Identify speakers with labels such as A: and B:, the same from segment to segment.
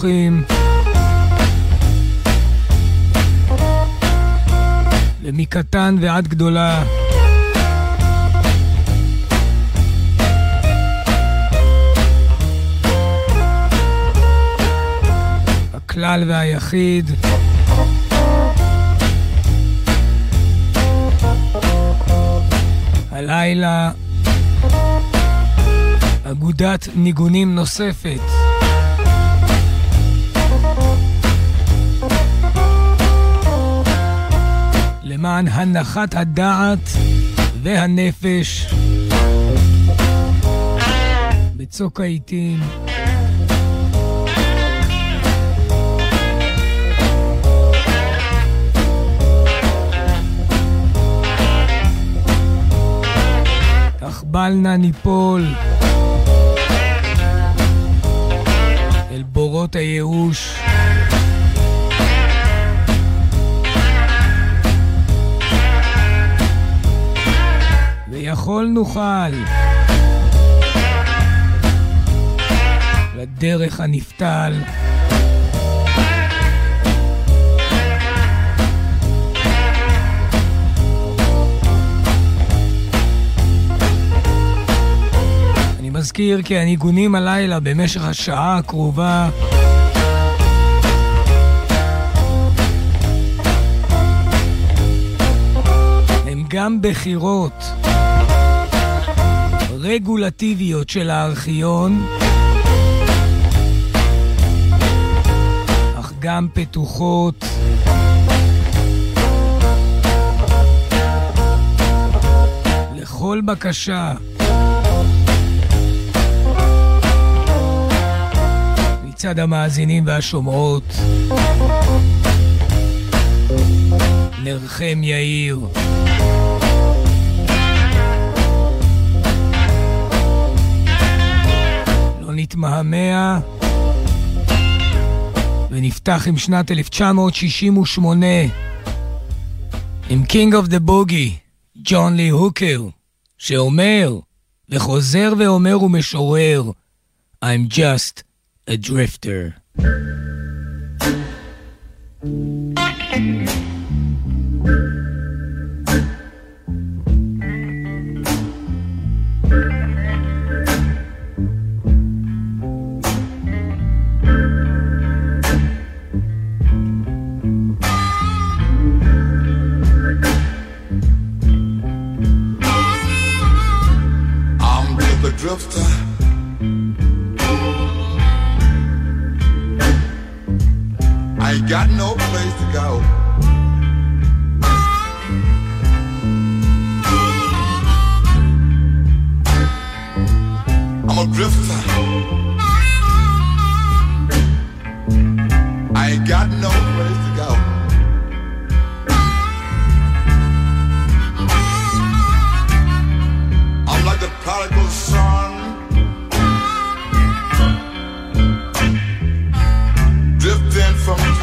A: ברוכים. ומקטן ועד גדולה. הכלל והיחיד. הלילה אגודת ניגונים נוספת. למען הנחת הדעת והנפש בצוק העיתים. תחבל נא ניפול אל בורות הייאוש. ויכול נוכל לדרך הנפתל. אני מזכיר כי הניגונים הלילה במשך השעה הקרובה גם בחירות רגולטיביות של הארכיון, אך גם פתוחות לכל בקשה מצד המאזינים והשומעות. נרחם יאיר. לא נתמהמה ונפתח עם שנת 1968 עם King of the Boogie, ג'ון לי הוקר, שאומר וחוזר ואומר ומשורר I'm just a drifter.
B: I'm just I ain't got no place to go. I'm a drifter. I ain't got no place to go. From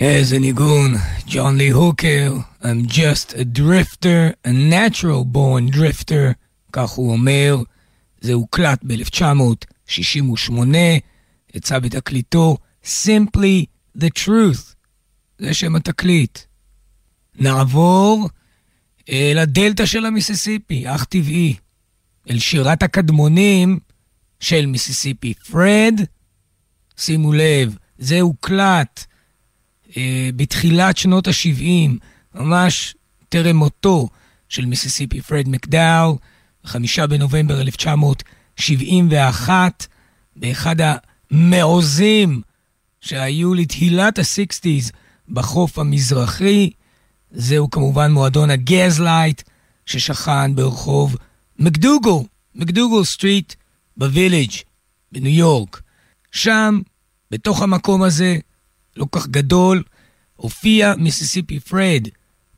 A: איזה ניגון, ג'ון לי הוקר, I'm just a drifter, a natural born drifter, כך הוא אומר. זה הוקלט ב-1968, יצא בתקליטו Simply the Truth, זה שם התקליט. נעבור אל הדלתא של המיסיסיפי, אך טבעי, אל שירת הקדמונים של מיסיסיפי. פרד, שימו לב, זה הוקלט בתחילת שנות ה-70, ממש טרם מותו של מיסיסיפי פרד מקדאו, ב-5 בנובמבר 1971, באחד המעוזים שהיו לתהילת ה-60's בחוף המזרחי. זהו כמובן מועדון הגזלייט, ששכן ברחוב מקדוגו, MacDougal Street ב Village בניו יורק. שם, בתוך המקום הזה, לא כך גדול, הופיע מיסיסיפי פרד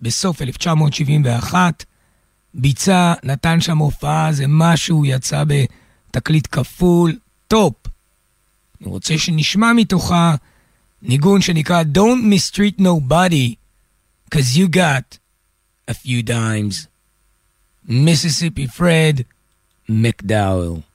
A: בסוף 1971, ביצע, נתן שם הופעה, זה משהו, יצא בתקליט כפול, טופ. אני רוצה שנשמע מתוכה ניגון שנקרא Don't mistreat nobody, cause you got a few dimes. מיסיסיפי פרד, מקדאוול.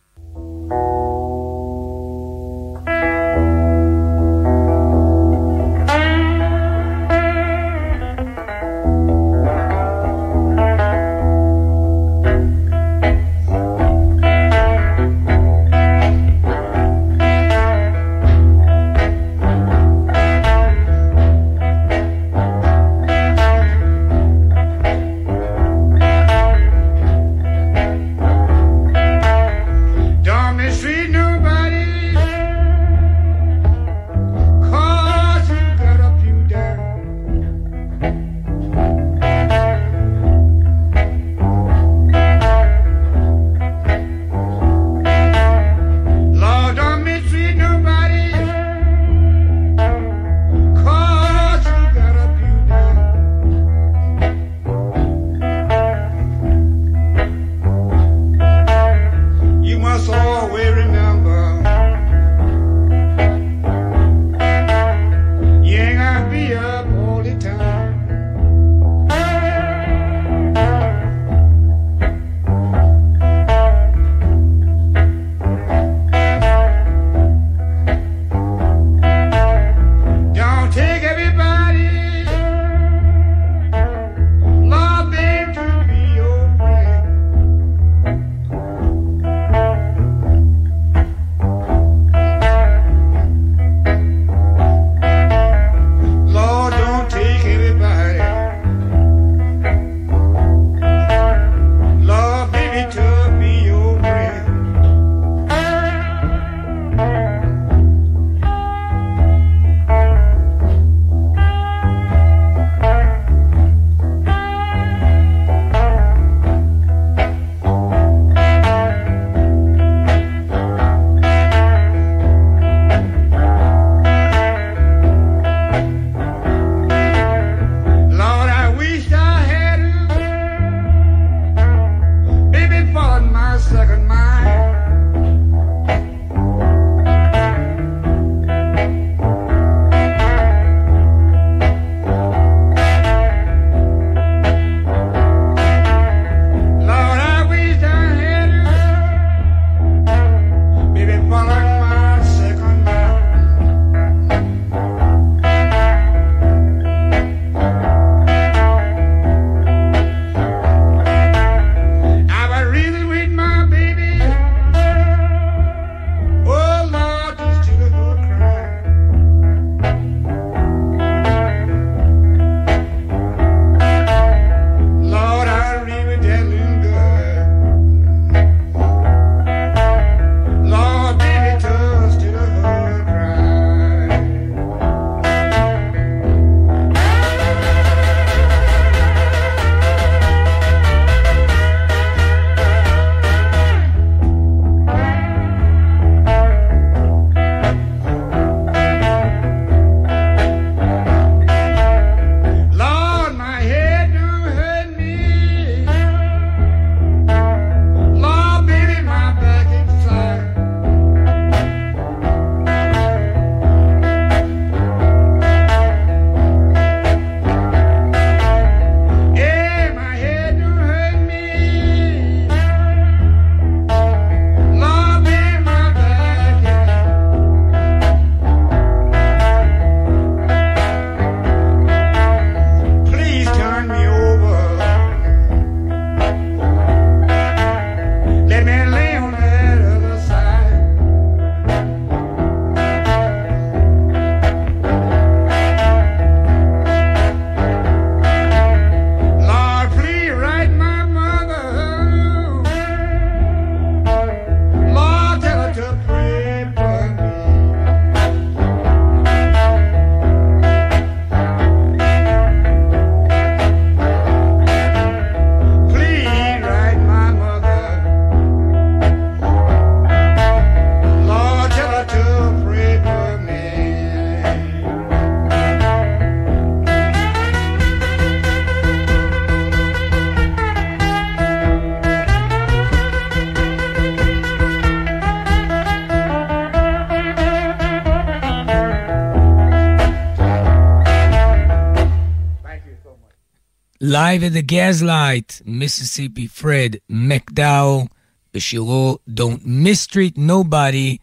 A: Live at the Gaslight, מיסיסיפי פרד מקדאו, בשירו Don't mistreat nobody,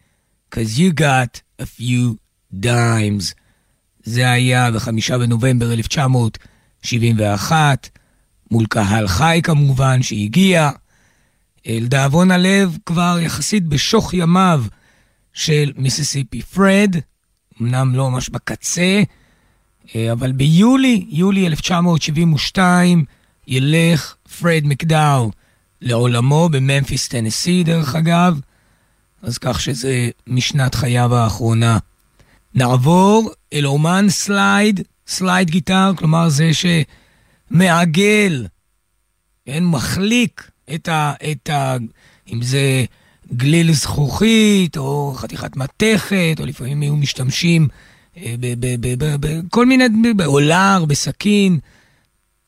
A: cause you got a few dimes. זה היה בחמישה בנובמבר 1971, מול קהל חי כמובן, שהגיע. לדאבון הלב, כבר יחסית בשוך ימיו של מיסיסיפי פרד, אמנם לא ממש בקצה, אבל ביולי, יולי 1972, ילך פרד מקדאול לעולמו בממפיס, טנסי, דרך אגב, אז כך שזה משנת חייו האחרונה. נעבור אל אומן slide, slide guitar, כלומר זה שמעגל, כן, מחליק את ה... את ה אם זה גליל זכוכית, או חתיכת מתכת, או לפעמים היו משתמשים אה, בכל מיני, בעולר, בסכין,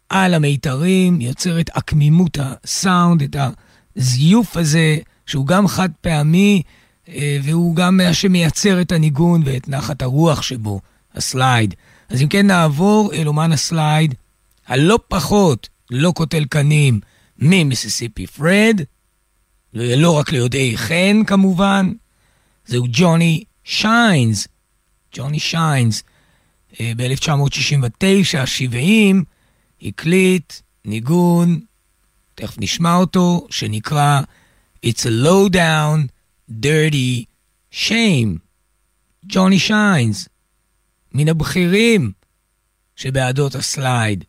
A: על המיתרים, יוצר את עקמימות הסאונד, את הזיוף הזה, שהוא גם חד פעמי, אה, והוא גם מה שמייצר את הניגון ואת נחת הרוח שבו, ה slide. אז אם כן, נעבור אל אומן ה slide, הלא פחות, לא קוטל קנים, ממיסיסיפי פרד, לא רק ליודעי חן כמובן, זהו ג'וני שיינס. ג'וני שיינס ב-1969, 70, הקליט ניגון, תכף נשמע אותו, שנקרא It's a low down, dirty shame. ג'וני שיינס, מן הבכירים שבעדות הסלייד.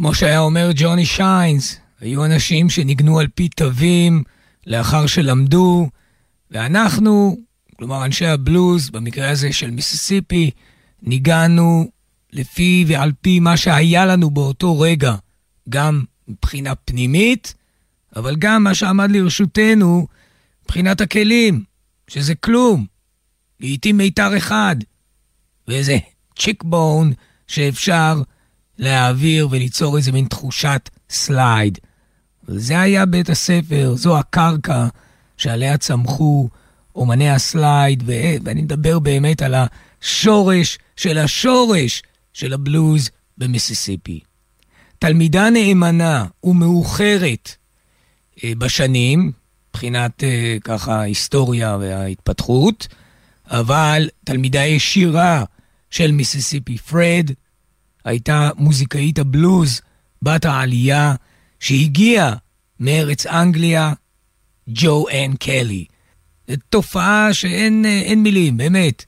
A: כמו שהיה אומר ג'וני שיינס, היו אנשים שניגנו על פי תווים לאחר שלמדו, ואנחנו, כלומר אנשי הבלוז, במקרה הזה של מיסיסיפי, ניגענו לפי ועל פי מה שהיה לנו באותו רגע, גם מבחינה פנימית, אבל גם מה שעמד לרשותנו מבחינת הכלים, שזה כלום. לעתים מיתר אחד, ואיזה chicken bone שאפשר להעביר וליצור איזה מין תחושת slide. זה היה בית הספר, זו הקרקע שעליה צמחו אומני ה slide, ואני מדבר באמת על השורש של השורש של הבלוז במיסיסיפי. תלמידה נאמנה ומאוחרת אה, בשנים, מבחינת אה, ככה ההיסטוריה וההתפתחות, אבל תלמידה ישירה של מיסיסיפי פרד, הייתה מוזיקאית הבלוז, בת העלייה, שהגיעה מארץ אנגליה, ג'ו אן קלי. תופעה שאין מילים, באמת.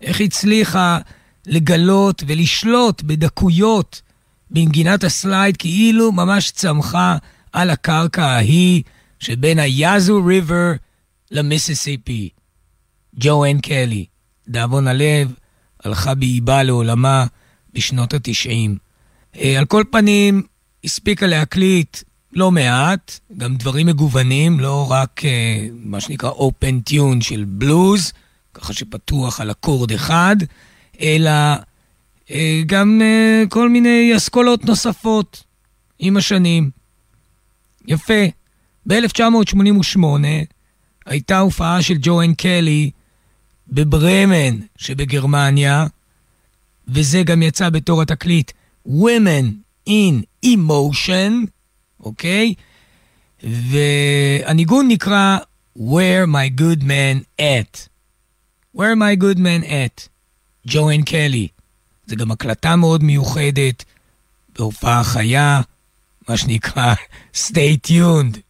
A: איך הצליחה לגלות ולשלוט בדקויות בנגינת הסלייד, כאילו ממש צמחה על הקרקע ההיא שבין היאזו ריבר למיסיסיפי. ג'ו אן קלי, דאבון הלב, הלכה באיבה לעולמה בשנות התשעים. אה, על כל פנים, הספיקה להקליט לא מעט, גם דברים מגוונים, לא רק אה, מה שנקרא open tune של בלוז, ככה שפתוח על אקורד אחד, אלא אה, גם כל מיני אסכולות נוספות עם השנים. יפה. ב-1988 הייתה הופעה של ג'ואן קלי בברמן שבגרמניה, וזה גם יצא בתור התקליט Women in Emotion, אוקיי? והניגון נקרא Where My Good Man At. Where My Good Man At, ג'ואן קלי. זה גם הקלטה מאוד מיוחדת, בהופעה חיה, מה שנקרא Stay Tuned.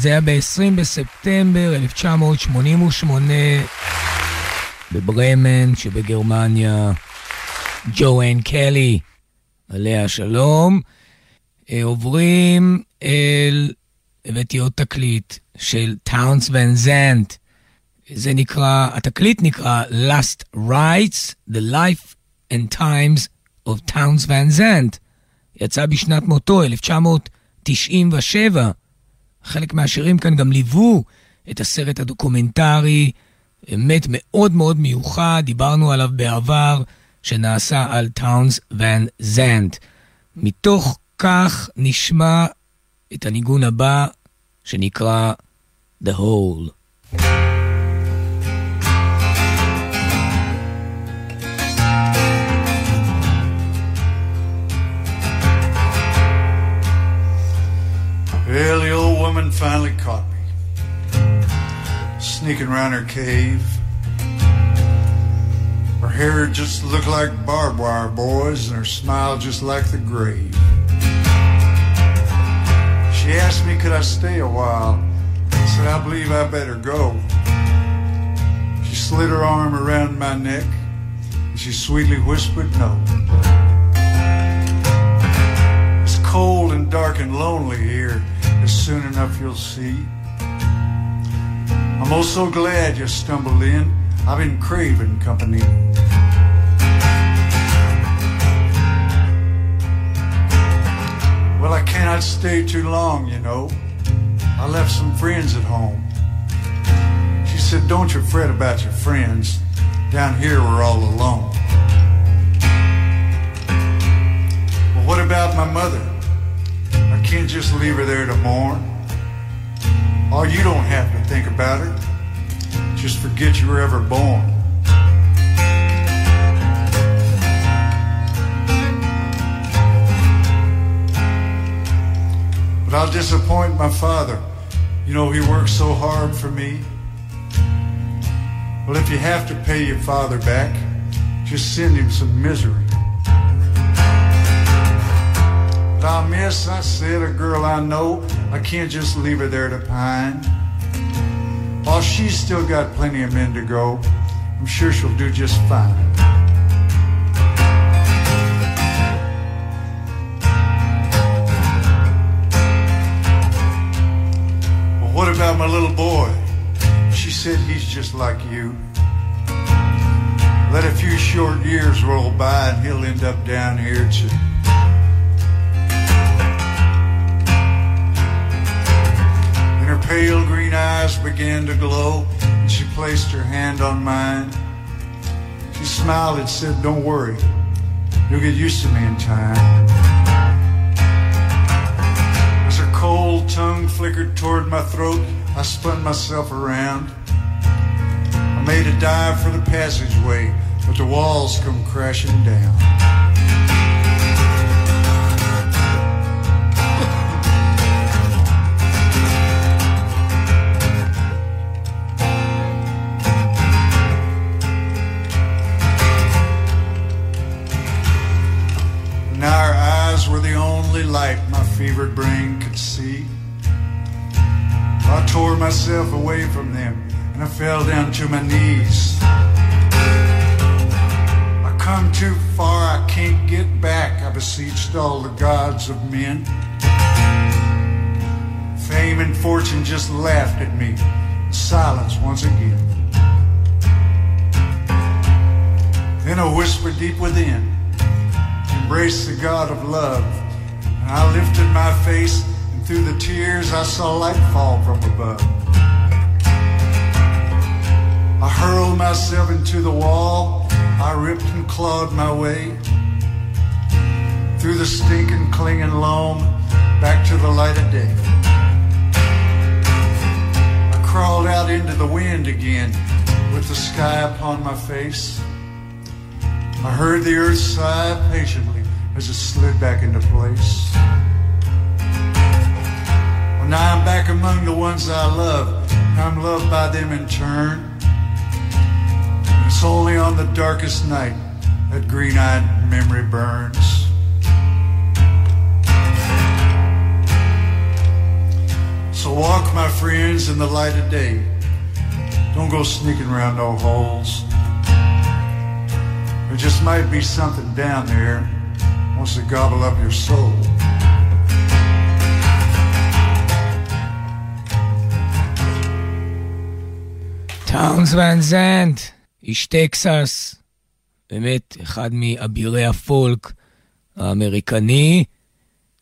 A: זה היה ב-20 בספטמבר 1988 בברמן שבגרמניה. ג'ואן קלי, עליה שלום. עוברים אל, הבאתי עוד תקליט של טאונס ון זנט. זה נקרא, התקליט נקרא Last Rights, The Life and Times of Towns Van Zandt. יצא בשנת מותו, 1997. חלק מהשירים כאן גם ליוו את הסרט הדוקומנטרי, באמת מאוד מאוד מיוחד, דיברנו עליו בעבר, שנעשה על טאונס ון זנט. מתוך כך נשמע את הניגון הבא, שנקרא The Hole.
C: Well, old woman finally caught me, sneaking around her cave. Her hair just looked like barbed wire, boys, and her smile just like the grave. She asked me, could I stay a while? I said, I believe I better go. She slid her arm around my neck, and she sweetly whispered, no. It's cold and dark and lonely here soon enough you'll see. I'm oh so glad you stumbled in. I've been craving company. Well, I cannot stay too long, you know. I left some friends at home. She said, Don't you fret about your friends. Down here, we're all alone. Well, what about my mother? Can't just leave her there to mourn. Oh, you don't have to think about her. Just forget you were ever born. But I'll disappoint my father. You know, he worked so hard for me. Well, if you have to pay your father back, just send him some misery. Thou miss, I said, a girl I know, I can't just leave her there to pine. While she's still got plenty of men to go, I'm sure she'll do just fine. Well, what about my little boy? She said he's just like you. Let a few short years roll by and he'll end up down here too. Pale green eyes began to glow, and she placed her hand on mine. She smiled and said, Don't worry, you'll get used to me in time. As her cold tongue flickered toward my throat, I spun myself around. I made a dive for the passageway, but the walls come crashing down. Fevered brain could see. I tore myself away from them and I fell down to my knees. I come too far, I can't get back. I beseeched all the gods of men. Fame and fortune just laughed at me. Silence once again. Then a whisper deep within. Embrace the God of love I lifted my face, and through the tears I saw light fall from above. I hurled myself into the wall. I ripped and clawed my way through the stinking, clinging loam back to the light of day. I crawled out into the wind again with the sky upon my face. I heard the earth sigh patiently as it slid back into place. Well, now I'm back among the ones I love. I'm loved by them in turn. It's only on the darkest night that green eyed memory burns. So walk, my friends, in the light of day. Don't go sneaking around no holes. There just might be something down there wants to gobble up your soul.
A: טאונס ואן זנט, איש טקסס, באמת אחד מאבירי הפולק האמריקני.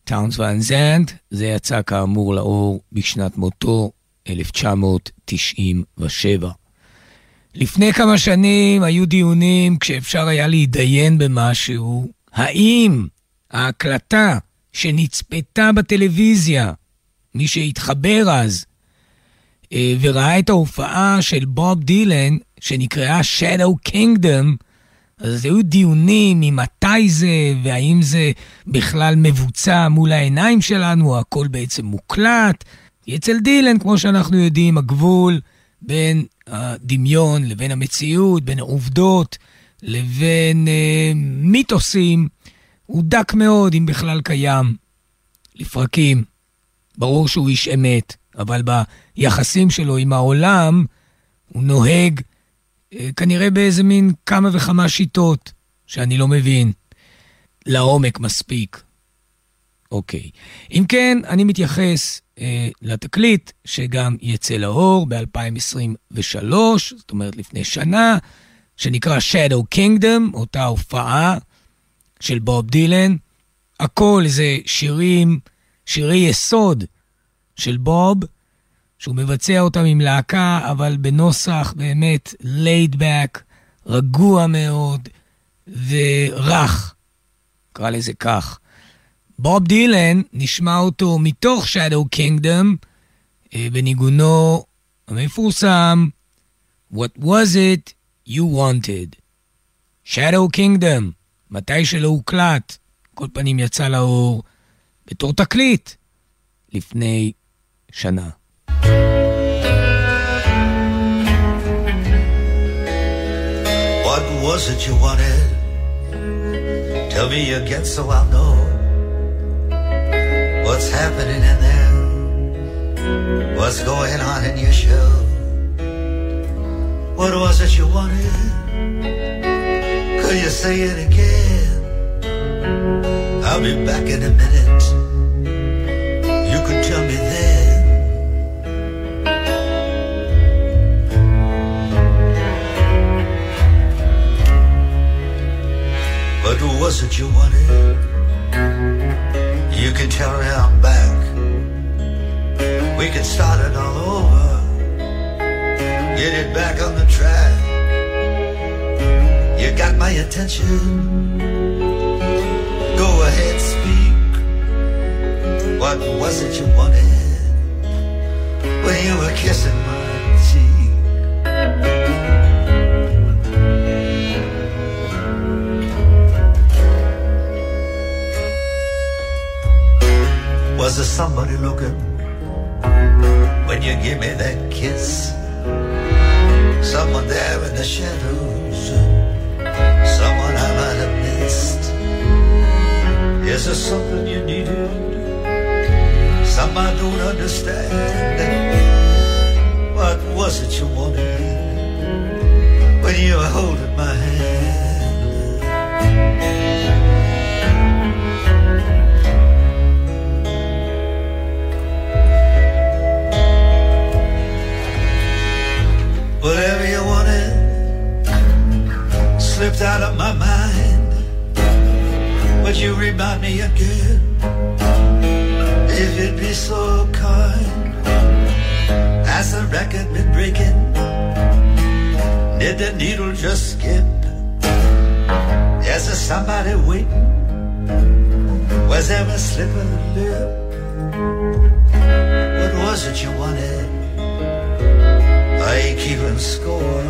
A: טאונס ואן זנט, זה יצא כאמור לאור בשנת מותו, 1997. לפני כמה שנים היו דיונים כשאפשר היה להתדיין במשהו, האם ההקלטה שנצפתה בטלוויזיה, מי שהתחבר אז, אה, וראה את ההופעה של בוב דילן, שנקראה Shadow Kingdom, אז היו דיונים ממתי זה, והאם זה בכלל מבוצע מול העיניים שלנו, הכל בעצם מוקלט. אצל דילן, כמו שאנחנו יודעים, הגבול בין הדמיון לבין המציאות, בין העובדות לבין אה, מיתוסים, הוא דק מאוד, אם בכלל קיים. לפרקים. ברור שהוא איש אמת, אבל ביחסים שלו עם העולם, הוא נוהג אה, כנראה באיזה מין כמה וכמה שיטות שאני לא מבין. לעומק מספיק. אוקיי. אם כן, אני מתייחס אה, לתקליט שגם יצא לאור ב-2023, זאת אומרת לפני שנה, שנקרא Shadow Kingdom, אותה הופעה של בוב דילן. הכל זה שירים, שירי יסוד של בוב, שהוא מבצע אותם עם להקה, אבל בנוסח באמת back, רגוע מאוד ורך, נקרא לזה כך. בוב דילן, נשמע אותו מתוך Shadow Kingdom, אה, בניגונו המפורסם What was it you wanted? Shadow Kingdom, מתי שלא הוקלט, כל פנים יצא לאור בתור תקליט לפני שנה.
D: What was it you wanted? Tell me again so I'll know what's happening in there. What's going on in your show? What was it you wanted? Could you say it again? I'll be back in a minute. You can tell me then. What was it you wanted? You can tell me I'm back. We can start it all over. Get it back on. You got my attention. Go ahead, speak. What was it you wanted when you were kissing my cheek? Was there somebody looking when you gave me that kiss? Someone there in the shadows, Is there something you needed? Some I don't understand. What was it you wanted when you were holding my hand? Whatever you wanted slipped out of my mind. But you remind me again, if you'd be so kind. Has the record been breaking? Did the needle just skip? Is there somebody waiting? Was there a slip of the lip? What was it you wanted? I ain't keeping score.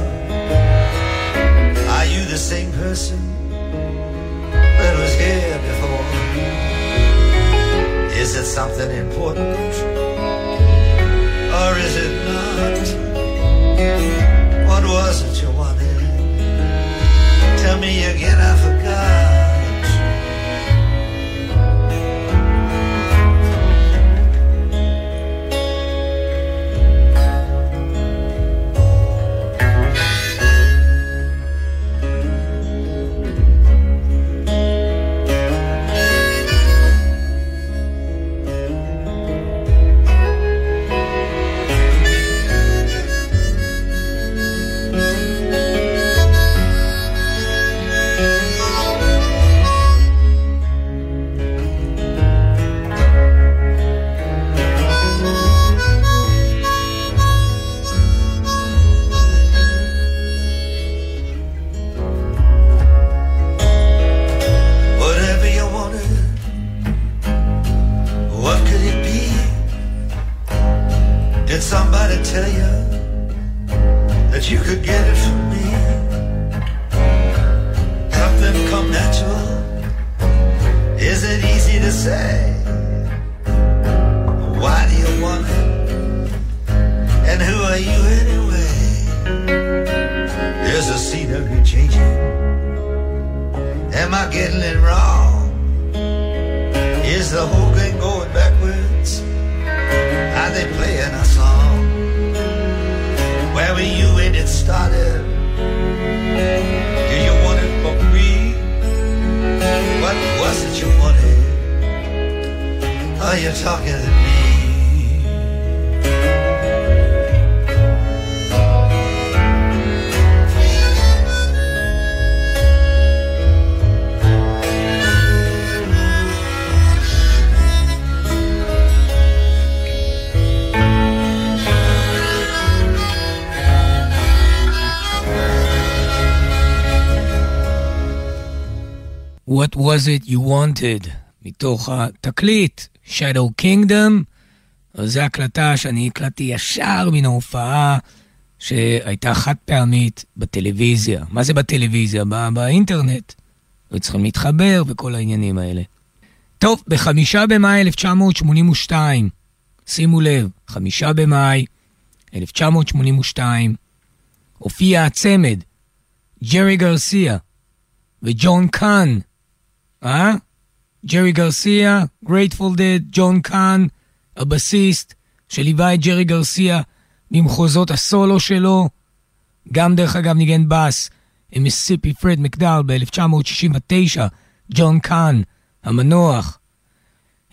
D: Are you the same person before? Is it something important? Or is it not? What was it you wanted? Tell me again, I forgot. Getting it wrong? Is the whole thing going backwards? Are they playing a song? Where were you when it started? Do you want it for free? What was it you wanted? Are you talking to me?
A: What was it you wanted? מתוך התקליט Shadow Kingdom. זו הקלטה שאני הקלטתי ישר מן ההופעה שהייתה חד פעמית בטלוויזיה. מה זה בטלוויזיה? בא, באינטרנט. היו צריכים להתחבר וכל העניינים האלה. טוב, בחמישה במאי 1982, שימו לב, חמישה במאי 1982, הופיע הצמד ג'רי גרסיה וג'ון קאן אה? ג'רי גרסיה, גרייטפול דד, ג'ון קאן, הבסיסט שליווה את ג'רי גרסיה במחוזות הסולו שלו. גם דרך אגב ניגן בס עם מיסיסיפי פרד מקדל ב-1969, ג'ון קאן, המנוח,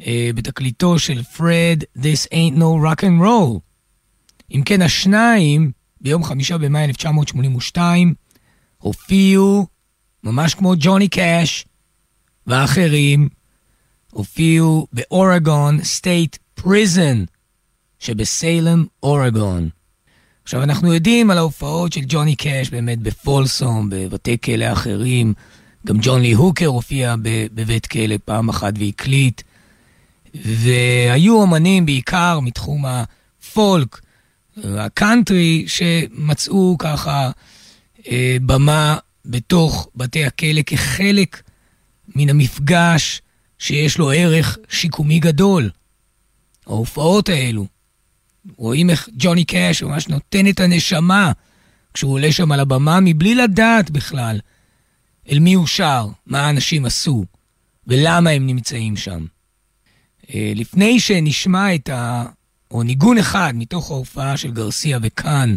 A: אה, בתקליטו של פרד, This ain't no rock and roll. אם כן, השניים, ביום חמישה במאי 1982, הופיעו, ממש כמו ג'וני קאש, ואחרים הופיעו באורגון state prison שבסיילם, אורגון. עכשיו, אנחנו יודעים על ההופעות של ג'וני קאש באמת בפולסום, בבתי כלא אחרים. גם ג'ון לי הוקר הופיע בבית כלא פעם אחת והקליט. והיו אומנים בעיקר מתחום הפולק, הקאנטרי, שמצאו ככה אה, במה בתוך בתי הכלא כחלק מן המפגש שיש לו ערך שיקומי גדול. ההופעות האלו, רואים איך ג'וני קאש ממש נותן את הנשמה כשהוא עולה שם על הבמה מבלי לדעת בכלל אל מי הוא שר, מה האנשים עשו ולמה הם נמצאים שם. אה, לפני שנשמע את ה... או ניגון אחד מתוך ההופעה של גרסיה וקאן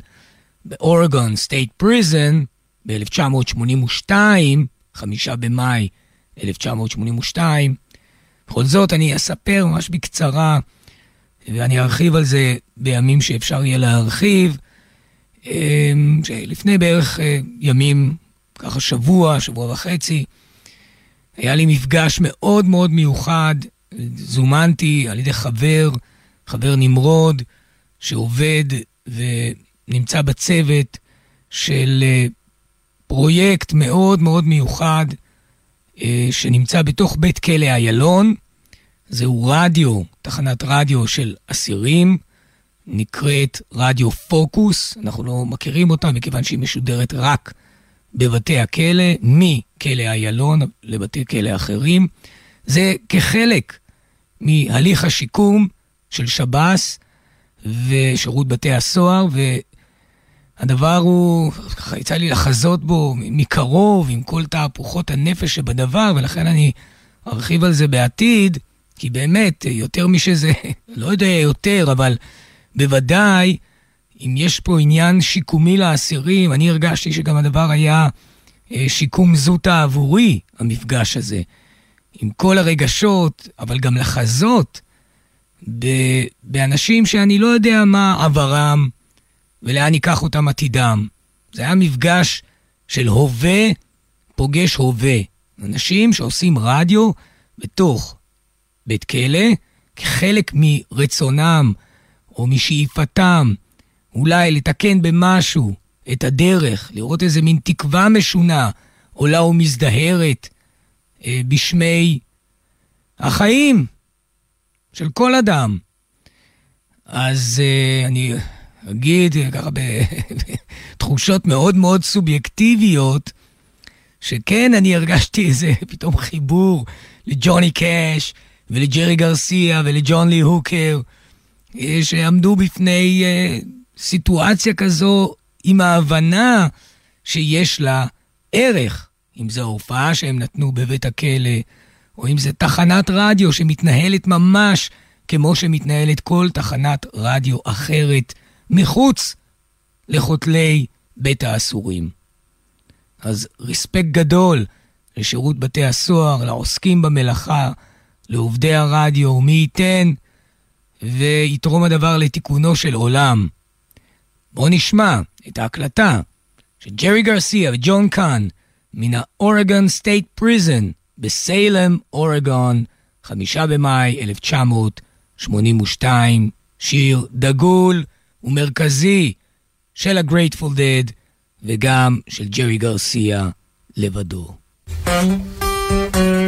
A: באורגון state prison ב-1982, חמישה במאי 1982. בכל זאת, אני אספר ממש בקצרה, ואני ארחיב על זה בימים שאפשר יהיה להרחיב. אמ, לפני בערך אה, ימים, ככה שבוע, שבוע וחצי, היה לי מפגש מאוד מאוד מיוחד. זומנתי על ידי חבר, חבר נמרוד, שעובד ונמצא בצוות של אה, פרויקט מאוד מאוד מיוחד שנמצא בתוך בית כלא איילון. זהו רדיו, תחנת רדיו של אסירים, נקראת רדיו פוקוס. אנחנו לא מכירים אותה מכיוון שהיא משודרת רק בבתי הכלא, מכלא איילון לבתי כלא אחרים. זה כחלק מהליך השיקום של שב"ס ושירות בתי הסוהר, הדבר הוא, ככה יצא לי לחזות בו מקרוב עם כל תהפוכות הנפש שבדבר, ולכן אני ארחיב על זה בעתיד, כי באמת, יותר משזה, לא יודע יותר, אבל בוודאי, אם יש פה עניין שיקומי לאסירים, אני הרגשתי שגם הדבר היה אה, שיקום זוטה עבורי, המפגש הזה. עם כל הרגשות, אבל גם לחזות באנשים שאני לא יודע מה עברם, ולאן ייקח אותם עתידם. זה היה מפגש של הווה פוגש הווה. אנשים שעושים רדיו בתוך בית כלא, כחלק מרצונם או משאיפתם, אולי לתקן במשהו את הדרך, לראות איזה מין תקווה משונה עולה ומזדהרת אה, בשמי החיים של כל אדם. אז אה, אני אגיד ככה בתחושות מאוד מאוד סובייקטיביות, שכן, אני הרגשתי איזה פתאום חיבור לג'וני קאש ולג'רי גרסיה ולג'ון לי הוקר, אה, שעמדו בפני uh, סיטואציה כזו עם ההבנה שיש לה ערך, אם זו ההופעה שהם נתנו בבית הכלא, או אם זו תחנת רדיו שמתנהלת ממש כמו שמתנהלת כל תחנת רדיו אחרת מחוץ לחותלי בית האסורים. אז respect גדול לשירות בתי הסוהר, לעוסקים במלאכה, לעובדי הרדיו, ומי ייתן ויתרום הדבר לתיקונו של עולם. בואו נשמע את ההקלטה של ג'רי גרסיה וג'ון קאן מן האורגון state prison בסיילם, אורגון, חמישה במאי 1982, שיר דגול ומרכזי של הגרייטפול דד וגם של ג'רי גרסיה לבדו.
E: friend of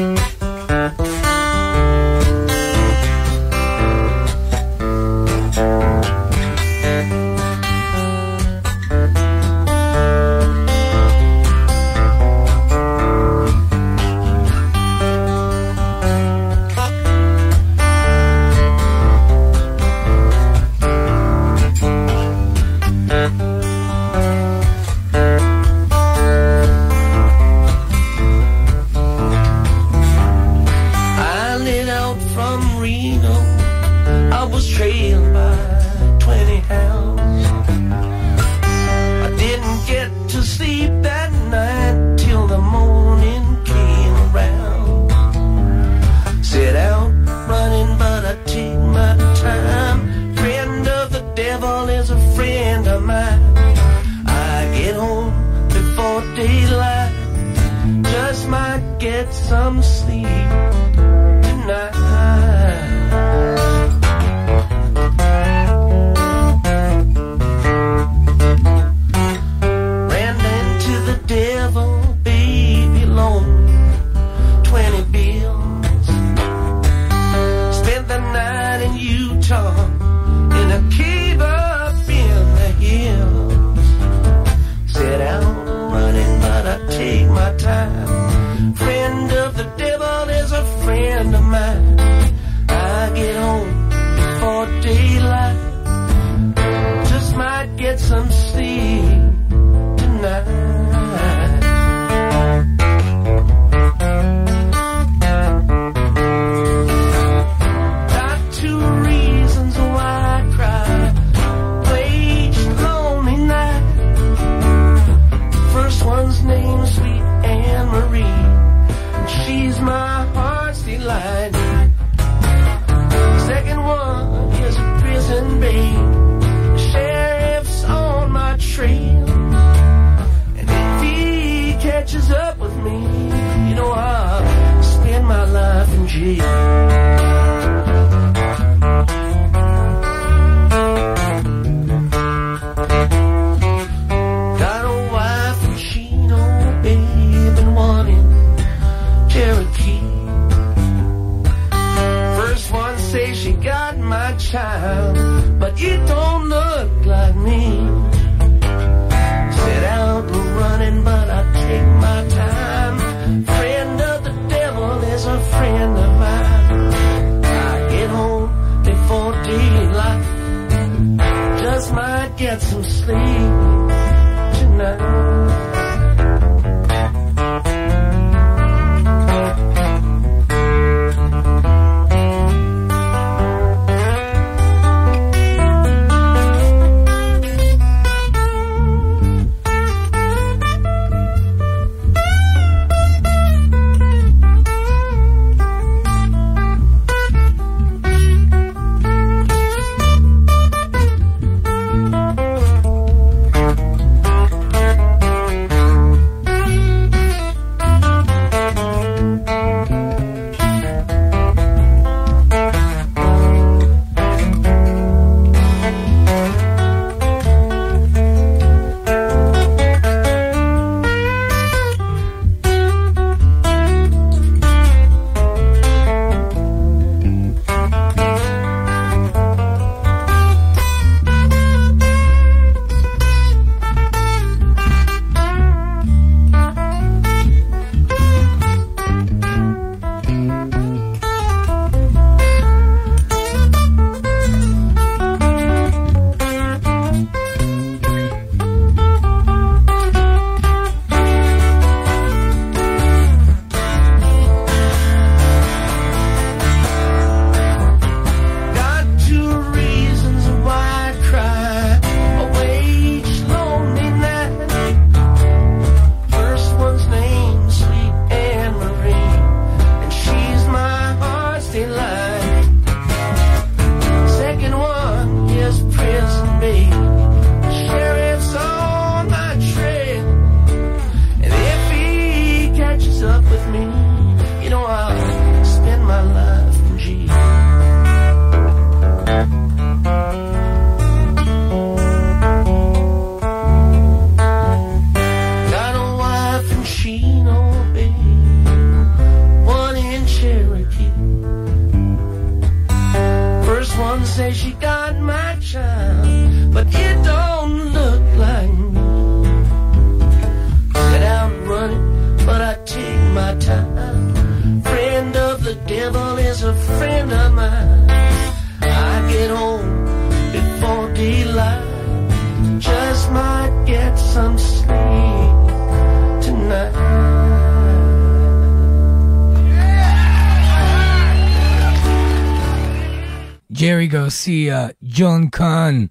A: ג'ון קאן,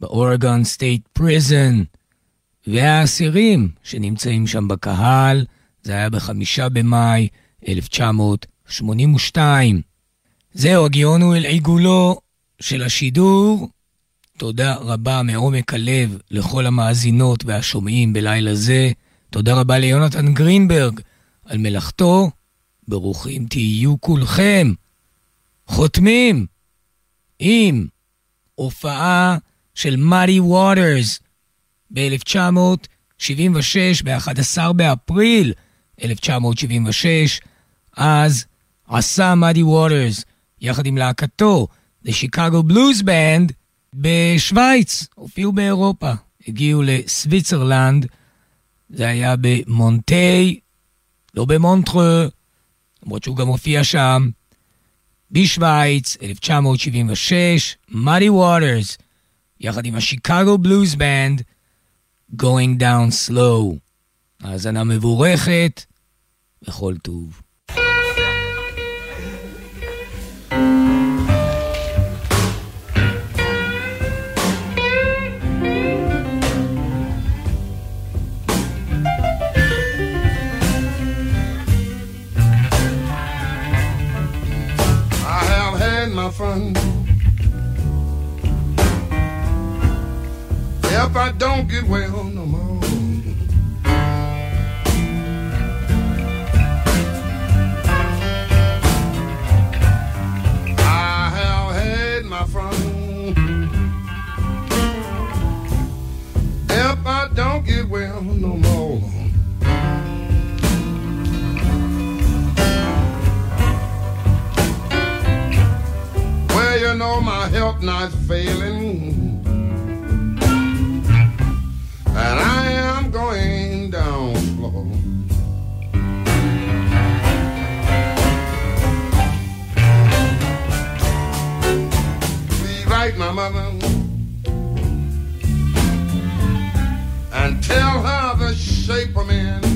A: באורגון state prison, והאסירים שנמצאים שם בקהל, זה היה בחמישה במאי 1982. זהו, הגענו אל עיגולו של השידור. תודה רבה מעומק הלב לכל המאזינות והשומעים בלילה זה. תודה רבה ליונתן גרינברג על מלאכתו. ברוכים תהיו כולכם. חותמים עם הופעה של מאדי ווטרס ב-1976, ב-11 באפריל 1976, אז עשה מאדי ווטרס יחד עם להקתו, The Chicago Blues Band, בשוויץ, הופיעו באירופה, הגיעו לסוויצרלנד, זה היה במונטי, לא במונטרה, למרות שהוא גם הופיע שם. בשוויץ, 1976, מאדי ווטרס, יחד עם השיקגו בלוז בנד, Going Down Slow. האזנה מבורכת, וכל טוב.
F: My. If I don't get well no more. I have had my fun. If I don't get well no more. You know my health not failing. And I am going down slow. Please write my mother and tell her the shape I'm.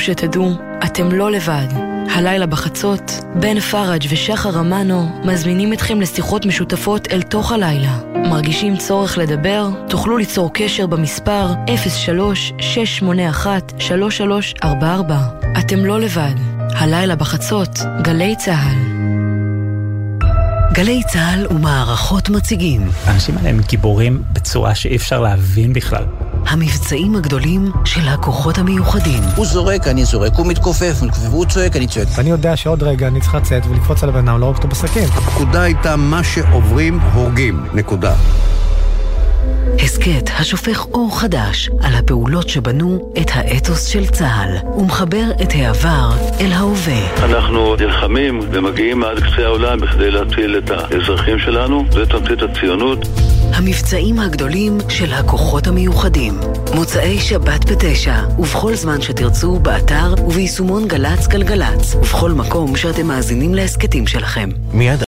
G: חשוב שתדעו, אתם לא לבד. הלילה בחצות, בן פראג' ושחר אמנו מזמינים אתכם לשיחות משותפות אל תוך הלילה. מרגישים צורך לדבר? תוכלו ליצור קשר במספר 03-681-3344. אתם לא לבד. הלילה בחצות, גלי צה"ל.
H: גלי צה"ל ומערכות מציגים.
I: האנשים האלה הם גיבורים בצורה שאי אפשר להבין בכלל.
H: המבצעים הגדולים של הכוחות המיוחדים.
J: הוא זורק, אני זורק, הוא מתכופף, הוא צועק, אני צועק.
K: ואני יודע שעוד רגע אני צריך לצאת ולקפוץ על הבן אדם, לא רק אותו בסכין.
L: הפקודה הייתה מה שעוברים, הורגים. נקודה.
H: הסכת השופך אור חדש על הפעולות שבנו את האתוס של צה"ל ומחבר את העבר אל ההווה.
M: אנחנו נלחמים ומגיעים עד קצה העולם בכדי להציל את האזרחים שלנו, זה תמצית הציונות.
H: המבצעים הגדולים של הכוחות המיוחדים. מוצאי שבת בתשע, ובכל זמן שתרצו, באתר וביישומון גל"צ גלגלצ, ובכל מקום שאתם מאזינים להסכתים שלכם.
L: מיד